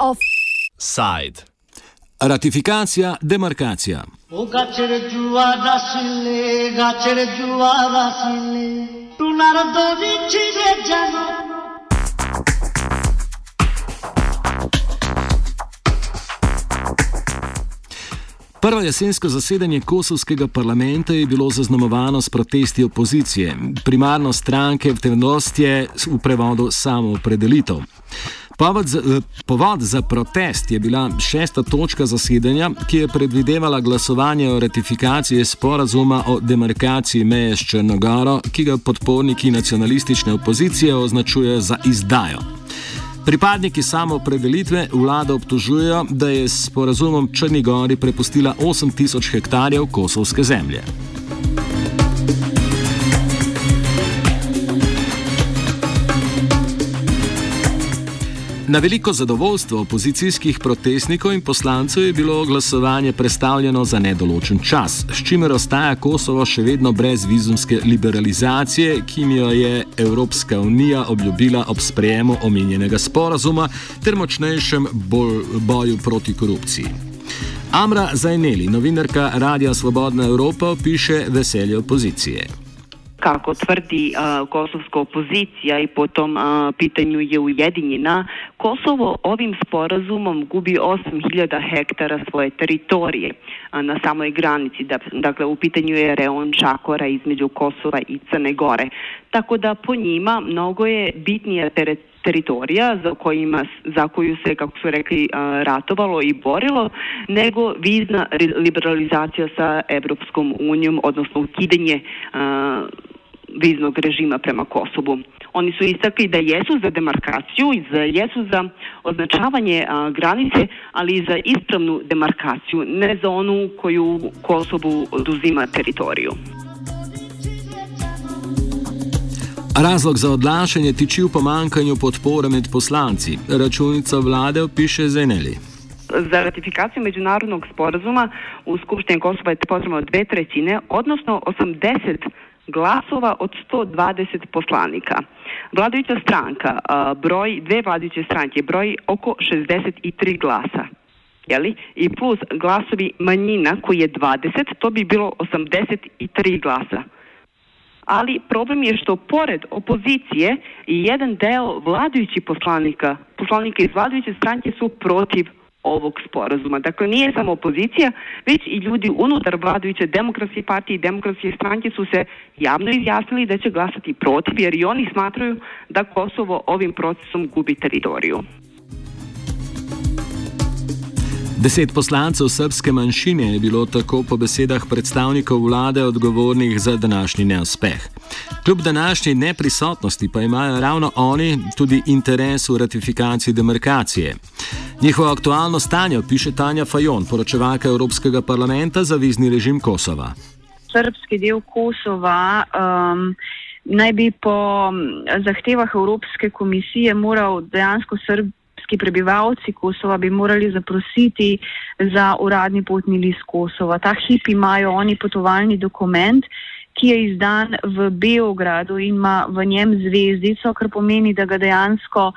Offside. Ratifikacija, demarkacija. গাছের জুয়ার আসলে গাছের জুয়ার আসলে টুনার দড়ি ছিঁড়ে যেন Prvo jesensko zasedanje kosovskega parlamenta je bilo zaznamovano s protesti opozicije, primarno stranke v temnosti je v prevodu samo opredelitev. Povod za, eh, povod za protest je bila šesta točka zasedanja, ki je predvidevala glasovanje o ratifikaciji sporazuma o demarkaciji meje s Črnogoro, ki ga podporniki nacionalistične opozicije označujejo za izdajo. Pripadniki samoopredelitve vlada obtožujejo, da je s sporazumom Črni Gori prepustila 8000 hektarjev kosovske zemlje. Na veliko zadovoljstvo opozicijskih protestnikov in poslancev je bilo glasovanje predstavljeno za nedoločen čas, s čimer ostaja Kosovo še vedno brez vizumske liberalizacije, ki jim jo je Evropska unija obljubila ob sprejemu omenjenega sporazuma ter močnejšem boju proti korupciji. Amra Zajneli, novinarka Radia Svobodna Evropa, piše veselje opozicije. kako tvrdi uh, kosovska opozicija i po tom uh, pitanju je ujedinjena, Kosovo ovim sporazumom gubi 8000 hektara svoje teritorije uh, na samoj granici. Da, dakle, u pitanju je reon Čakora između Kosova i Crne Gore. Tako da po njima mnogo je bitnija teritorija za, kojima, za koju se, kako su rekli, ratovalo i borilo, nego vizna liberalizacija sa Evropskom unijom, odnosno ukidanje viznog režima prema Kosovu. Oni su istakli da jesu za demarkaciju i za, jesu za označavanje a, granice, ali i za ispravnu demarkaciju, ne za onu koju Kosovu oduzima teritoriju. Razlog za odlašanje tiči v pomankanju podpore med poslanci. Računica vlade piše Zeneli. Za ratifikaciju međunarodnog sporazuma u Skupštini Kosova je potrebno dve trećine, odnosno 80 glasova od 120 poslanika. Vladajuća stranka, broj, dve vladajuće stranke, broj oko 63 glasa. Jeli? I plus glasovi manjina koji je 20, to bi bilo 83 glasa. Ali problem je što pored opozicije i jedan deo vladajućih poslanika, poslanika iz vladajuće stranke su protiv ovog sporazuma. Dakle, nije samo opozicija, već i ljudi unutar vladajuće demokratske partije i demokratske stranke su se javno izjasnili da će glasati protiv, jer i oni smatraju da Kosovo ovim procesom gubi teritoriju. Deset poslancev srpske manjšine je bilo tako po besedah predstavnikov vlade odgovornih za današnji neuspeh. Kljub današnji neprisotnosti pa imajo ravno oni tudi interes v ratifikaciji demarkacije. Njihovo aktualno stanje piše Tanja Fajon, poročevalka Evropskega parlamenta za vizni režim Kosova. Srpski del Kosova um, naj bi po zahtevah Evropske komisije moral dejansko Srb slovenski prebivalci Kosova bi morali zaprositi za uradni potni list Kosova. Ta hip imajo oni potovalni dokument, ki je izdan v Beogradu in ima v njem zvezdico, kar pomeni, da ga dejansko,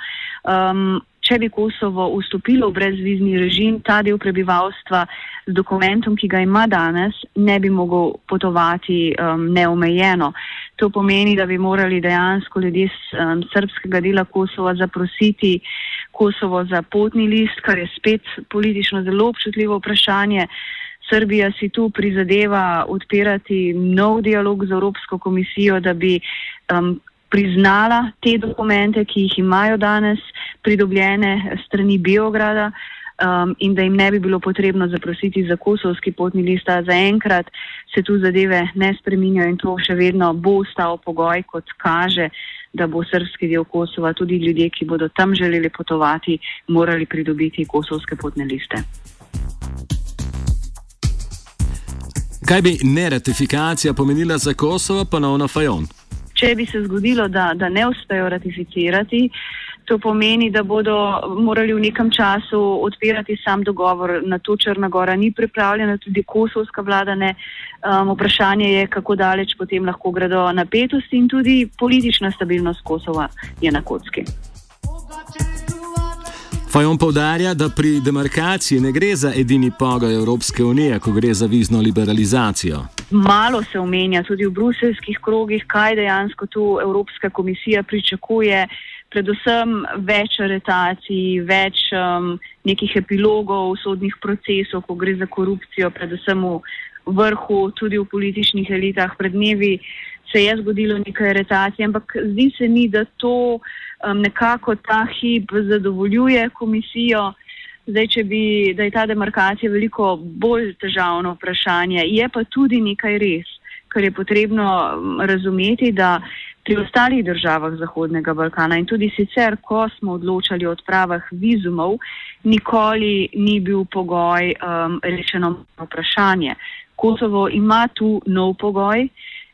um, če bi Kosovo vstopilo v brezvizni režim, ta del prebivalstva z dokumentom, ki ga ima danes, ne bi mogel potovati um, neomejeno. To pomeni, da bi morali dejansko ljudje z um, srpskega dela Kosova zaprositi Kosovo za potni list, kar je spet politično zelo občutljivo vprašanje. Srbija si tu prizadeva odpirati nov dialog z Evropsko komisijo, da bi um, priznala te dokumente, ki jih imajo danes pridobljene strani Biograda um, in da jim ne bi bilo potrebno zaprositi za kosovski potni list. Zaenkrat se tu zadeve ne spreminjajo in to še vedno bo ostal pogoj, kot kaže, da bo srpski del Kosova, tudi ljudje, ki bodo tam želeli potovati, morali pridobiti kosovske potne liste. Kaj bi neratifikacija pomenila za Kosovo, ponovno Fajon? Če bi se zgodilo, da, da ne uspejo ratificirati, to pomeni, da bodo morali v nekem času odpirati sam dogovor. Na to Črna Gora ni pripravljena, tudi kosovska vlada ne. Um, vprašanje je, kako daleč potem lahko gredo napetosti in tudi politična stabilnost Kosova je na kocki. Fajon povdarja, da pri demarkaciji ne gre za edini pogoj Evropske unije, ko gre za vizno liberalizacijo. Malo se omenja tudi v bruselskih krogih, kaj dejansko tu Evropska komisija pričakuje predvsem več aretacij, več um, nekih epilogov sodnih procesov, ko gre za korupcijo, predvsem v vrhu, tudi v političnih elitah. Pred dnevi se je zgodilo nekaj aretacij, ampak zdi se mi, da to um, nekako ta hip zadovoljuje komisijo. Zdaj, če bi, da je ta demarkacija veliko bolj težavno vprašanje, je pa tudi nekaj res, kar je potrebno um, razumeti, da pri ostalih državah Zahodnega Balkana in tudi sicer, ko smo odločali o odpravah vizumov, nikoli ni bil pogoj um, rešeno vprašanje. Kosovo ima tu nov pogoj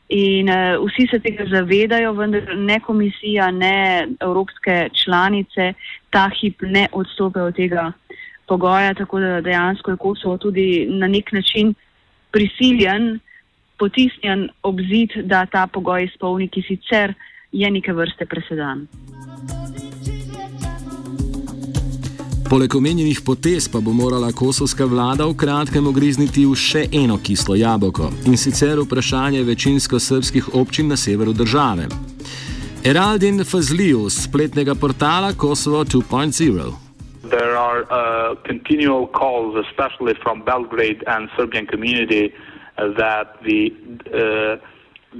in uh, vsi se tega zavedajo, vendar ne komisija, ne evropske članice ta hip ne odstopajo od tega pogoja, tako da dejansko je Kosovo tudi na nek način prisiljen potisnjen ob zid, da ta pogoj izpolni, ki sicer je neke vrste presedan. Poleg omenjenih potez pa bo morala kosovska vlada v kratkem ogrizniti v še eno kislo jabolko in sicer vprašanje večinsko srpskih občin na severu države. Eraldin Fazliju z spletnega portala Kosovo 2.0. There are uh, continual calls, especially from Belgrade and Serbian community, uh, that the uh,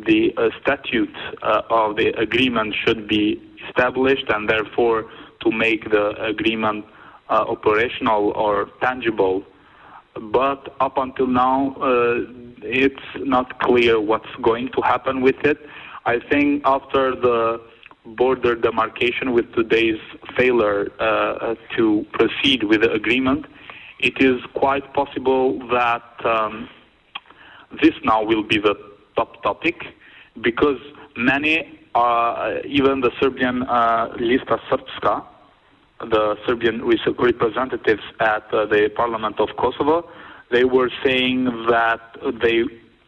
the uh, statute uh, of the agreement should be established, and therefore to make the agreement operational or tangible. But up until now, it's not clear what's going to happen with it. I think after the border demarcation with today's failure uh, to proceed with the agreement, it is quite possible that um, this now will be the top topic because many, uh, even the Serbian uh, Lista Srpska, the Serbian representatives at uh, the Parliament of Kosovo, they were saying that they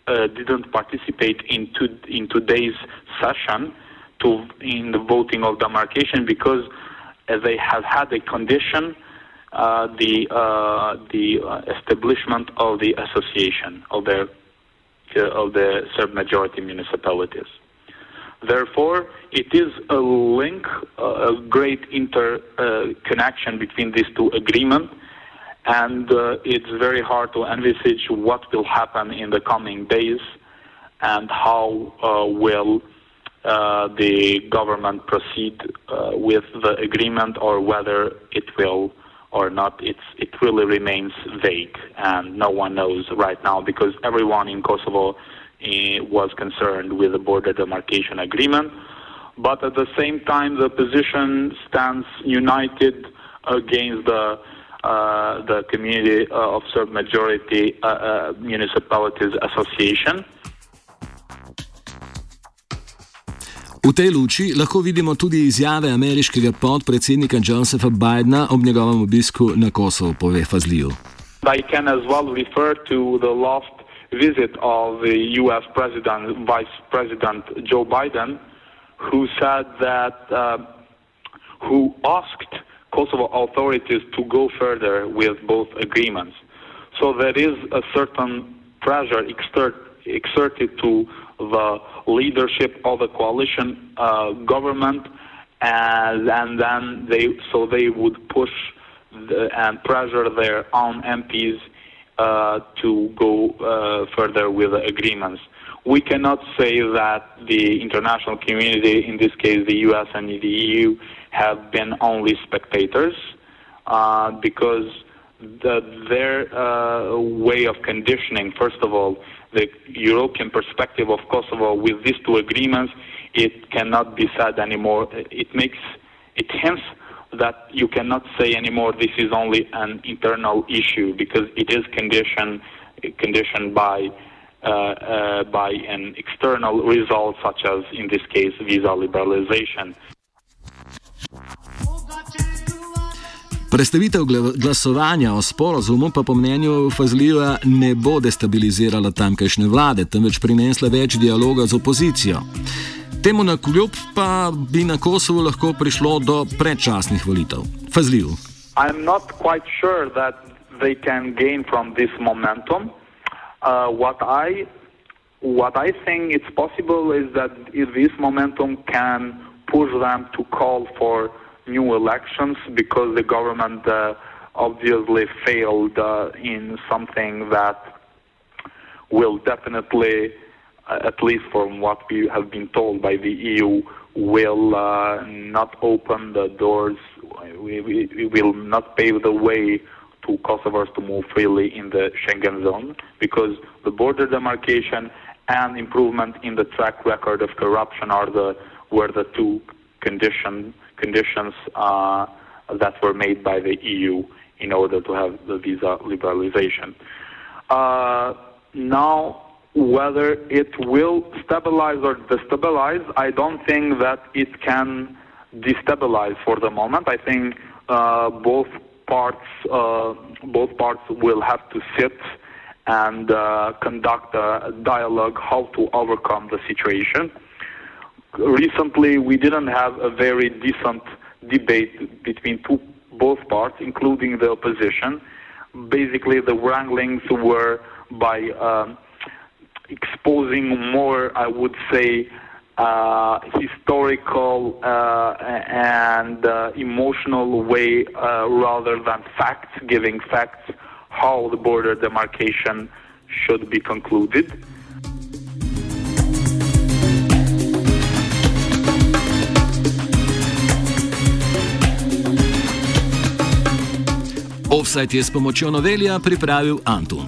uh, didn't participate in, to, in today's session to in the voting of demarcation because uh, they have had a condition uh, the uh, the uh, establishment of the association of their of the Serb majority municipalities. Therefore, it is a link, a great interconnection uh, between these two agreements, and uh, it's very hard to envisage what will happen in the coming days and how uh, will uh, the government proceed uh, with the agreement or whether it will or not, it's, it really remains vague, and no one knows right now because everyone in Kosovo uh, was concerned with the border demarcation agreement. But at the same time, the position stands united against the uh, the community uh, of Serb majority uh, uh, municipalities association. V tej luči lahko vidimo tudi izjave ameriškega podpredsednika Josepha Bidna ob njegovem obisku na Kosovo, pove Fazliju. I can as well refer to the last visit of the US President, Vice President Joe Biden, who said that, uh, who asked Kosovo authorities to go further with both agreements. So there is a certain pressure exert, exerted to the leadership of the coalition uh, government, and, and then they so they would push the, and pressure their own MPs uh, to go uh, further with the agreements. We cannot say that the international community, in this case the US and the EU, have been only spectators uh, because the, their uh, way of conditioning, first of all, the European perspective of Kosovo with these two agreements, it cannot be said anymore. It makes it hints that you cannot say anymore this is only an internal issue because it is conditioned conditioned by uh, uh, by an external result such as in this case visa liberalization. Predstavitev glasovanja o sporozumu pa po mnenju Fazlija ne bo destabilizirala tamkajšnje vlade, temveč prinesla več dialoga z opozicijo. Temu na kljub pa bi na Kosovo lahko prišlo do predčasnih volitev. Fazljiv. I'm not quite sure that they can gain from this momentum. Uh, what I what I think it's possible is that this momentum can push them to call for new elections because the government uh, obviously failed uh, in something that will definitely, uh, at least from what we have been told by the EU, will uh, not open the doors, we, we, we, will not pave the way to Kosovars to move freely in the Schengen zone because the border demarcation and improvement in the track record of corruption are the were the two condition, conditions uh, that were made by the EU in order to have the visa liberalization. Uh, now, whether it will stabilize or destabilize, I don't think that it can destabilize for the moment. I think uh, both parts uh, both parts will have to sit and uh, conduct a dialogue how to overcome the situation. Recently, we didn't have a very decent debate between two both parts, including the opposition. Basically, the wranglings were by um, exposing more, I would say, uh, historical uh, and uh, emotional way uh, rather than facts, giving facts how the border demarcation should be concluded. Offside je s pomočjo novelja pripravil Antun.